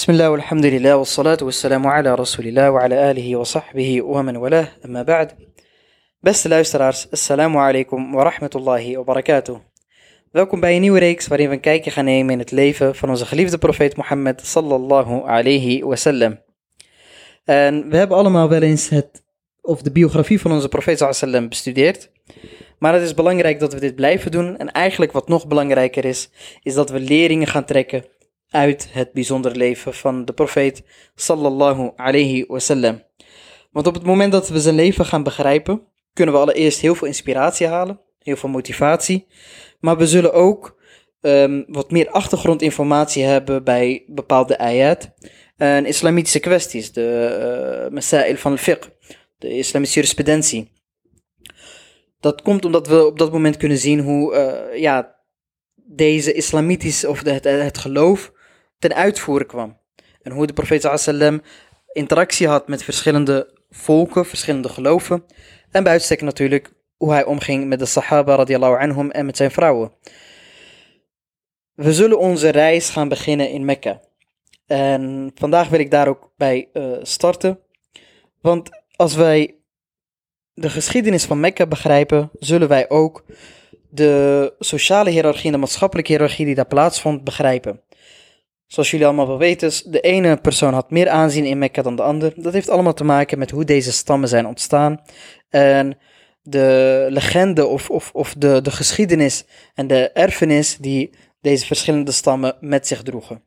بسم الله والحمد لله والصلاة والسلام على رسول الله وعلى آله وصحبه ومن والاه أما بعد Beste luisteraars, assalamu alaikum wa rahmatullahi wa barakatuh. Welkom bij een nieuwe reeks waarin we een kijkje gaan nemen in het leven van onze geliefde profeet Mohammed sallallahu alayhi wa sallam. En we hebben allemaal wel eens het, of de biografie van onze profeet sallallahu alayhi wa sallam bestudeerd. Maar het is belangrijk dat we dit blijven doen. En eigenlijk wat nog belangrijker is, is dat we leringen gaan trekken uit het bijzonder leven van de profeet sallallahu alayhi wasallam. Want op het moment dat we zijn leven gaan begrijpen, kunnen we allereerst heel veel inspiratie halen, heel veel motivatie. Maar we zullen ook ehm, wat meer achtergrondinformatie hebben bij bepaalde ayat en islamitische kwesties, de uh, masail van al-fiqh, de islamitische jurisprudentie. Dat komt omdat we op dat moment kunnen zien hoe uh, ja, deze islamitische, of het, het geloof, ten uitvoeren kwam. En hoe de profeet sallam interactie had met verschillende volken, verschillende geloven. En bij uitstek natuurlijk hoe hij omging met de sahaba radiallahu anhum en met zijn vrouwen. We zullen onze reis gaan beginnen in Mekka. En vandaag wil ik daar ook bij uh, starten. Want als wij de geschiedenis van Mekka begrijpen, zullen wij ook de sociale hiërarchie en de maatschappelijke hiërarchie die daar plaatsvond begrijpen. Zoals jullie allemaal wel weten, de ene persoon had meer aanzien in Mekka dan de ander. Dat heeft allemaal te maken met hoe deze stammen zijn ontstaan. En de legende of, of, of de, de geschiedenis en de erfenis die deze verschillende stammen met zich droegen.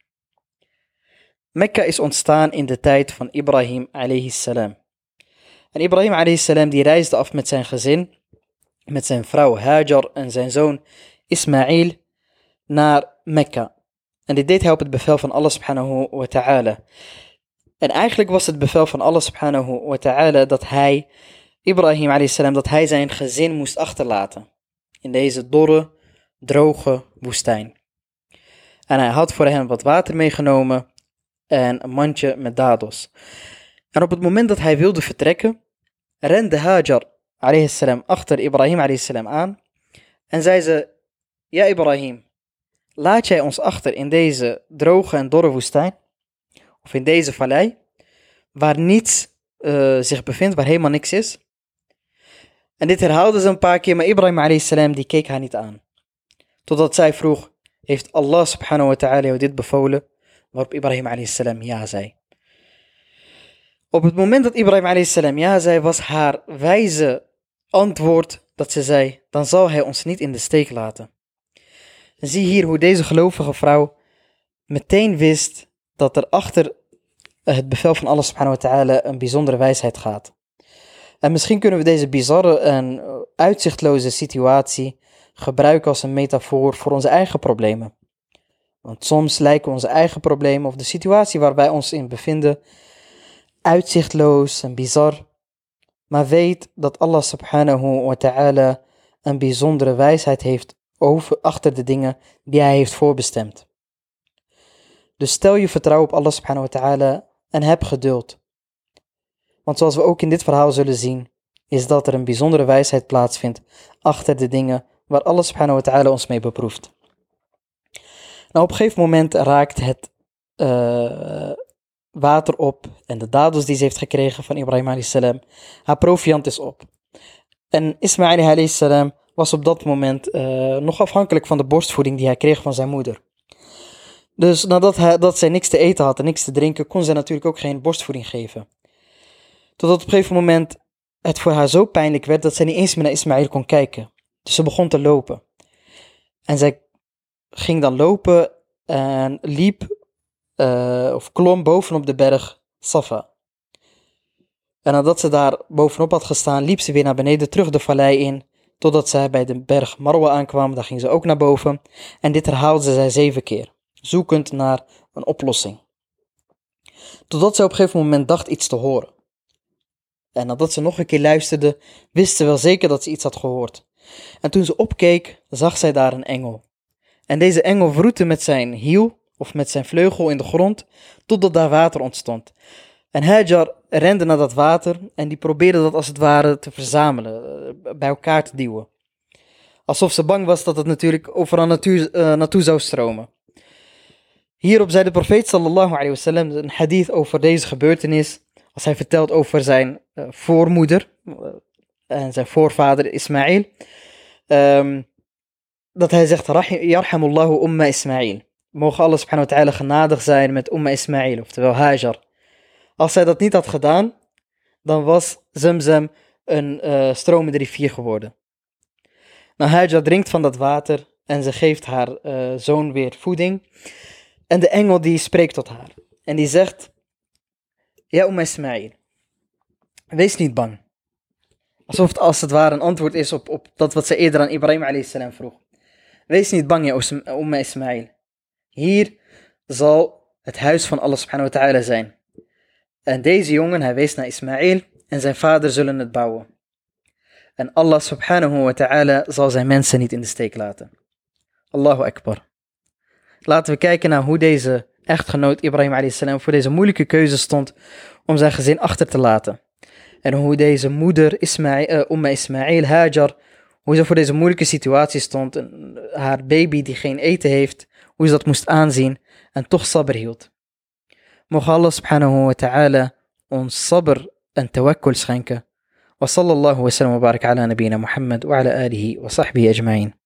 Mekka is ontstaan in de tijd van Ibrahim alayhi salam. En Ibrahim alayhi salam die reisde af met zijn gezin, met zijn vrouw Hajar en zijn zoon Ismail naar Mekka. En dit deed hij op het bevel van Allah subhanahu wa ta'ala. En eigenlijk was het bevel van Allah subhanahu wa ta'ala dat hij, Ibrahim a.s. dat hij zijn gezin moest achterlaten. In deze dorre, droge woestijn. En hij had voor hen wat water meegenomen en een mandje met dados. En op het moment dat hij wilde vertrekken, rende Hajar a.s. achter Ibrahim a.s. aan en zei ze, Ja Ibrahim, laat jij ons achter in deze droge en dorre woestijn, of in deze vallei, waar niets uh, zich bevindt, waar helemaal niks is. En dit herhaalde ze een paar keer, maar Ibrahim a.s. die keek haar niet aan. Totdat zij vroeg, heeft Allah subhanahu wa ta'ala jou dit bevolen? Waarop Ibrahim a.s. ja zei. Op het moment dat Ibrahim a.s. ja zei, was haar wijze antwoord dat ze zei, dan zal hij ons niet in de steek laten. En zie hier hoe deze gelovige vrouw meteen wist dat er achter het bevel van Allah subhanahu wa ta'ala een bijzondere wijsheid gaat. En misschien kunnen we deze bizarre en uitzichtloze situatie gebruiken als een metafoor voor onze eigen problemen. Want soms lijken onze eigen problemen of de situatie waar wij ons in bevinden uitzichtloos en bizar. Maar weet dat Allah subhanahu wa ta'ala een bijzondere wijsheid heeft over, achter de dingen die hij heeft voorbestemd. Dus stel je vertrouwen op Allah subhanahu wa ta'ala en heb geduld. Want zoals we ook in dit verhaal zullen zien, is dat er een bijzondere wijsheid plaatsvindt achter de dingen waar Allah subhanahu wa ta'ala ons mee beproeft. Nou, op een gegeven moment raakt het uh, water op en de dadels die ze heeft gekregen van Ibrahim salam, haar proviant is op. En Ismail salam was op dat moment uh, nog afhankelijk van de borstvoeding die hij kreeg van zijn moeder. Dus nadat hij, dat zij niks te eten had en niks te drinken, kon zij natuurlijk ook geen borstvoeding geven. Totdat op een gegeven moment het voor haar zo pijnlijk werd dat zij niet eens meer naar Ismaël kon kijken. Dus ze begon te lopen. En zij ging dan lopen en liep uh, of klom bovenop de berg Safa. En nadat ze daar bovenop had gestaan, liep ze weer naar beneden terug de vallei in totdat zij bij de berg Marwa aankwam. Daar ging ze ook naar boven. En dit herhaalde zij zeven keer, zoekend naar een oplossing. Totdat zij op een gegeven moment dacht iets te horen. En nadat ze nog een keer luisterde, wist ze wel zeker dat ze iets had gehoord. En toen ze opkeek, zag zij daar een engel. En deze engel wroette met zijn hiel, of met zijn vleugel in de grond, totdat daar water ontstond. En Hajar rende naar dat water en die probeerde dat als het ware te verzamelen, eh, bij elkaar te duwen. Alsof ze bang was dat het natuurlijk overal natuur, uh, naartoe zou stromen. Hierop zei de profeet sallallahu alayhi wasallam een hadith over deze gebeurtenis. Als hij vertelt over zijn uh, voormoeder en zijn voorvader Ismaïl. Um, dat hij zegt, Yarhamullahu umma Ismaïl. Mogen Allah subhanahu wa ta'ala genadig zijn met umma Ismaïl, oftewel Hajar. Als hij dat niet had gedaan, dan was Zamzam een uh, stromende rivier geworden. Nou, Hajar drinkt van dat water en ze geeft haar uh, zoon weer voeding. En de engel die spreekt tot haar. En die zegt, Ja, Umma Ismail, wees niet bang. Alsof het als het ware een antwoord is op, op dat wat ze eerder aan Ibrahim a.s. vroeg. Wees niet bang, ja, Umma Ismail. Hier zal het huis van Allah subhanahu wa ta'ala zijn. En deze jongen, hij wees naar Ismail en zijn vader zullen het bouwen. En Allah subhanahu wa ta'ala zal zijn mensen niet in de steek laten. Allahu Akbar. Laten we kijken naar hoe deze echtgenoot Ibrahim a.s. voor deze moeilijke keuze stond om zijn gezin achter te laten. En hoe deze moeder Ismail, uh, Umma Ismail Hajar, hoe ze voor deze moeilijke situatie stond. En haar baby die geen eten heeft, hoe ze dat moest aanzien en toch sabr hield. مخلص سبحانه وتعالى ان صبر ان توكل سخنك. وصلى الله وسلم وبارك على نبينا محمد وعلى آله وصحبه أجمعين.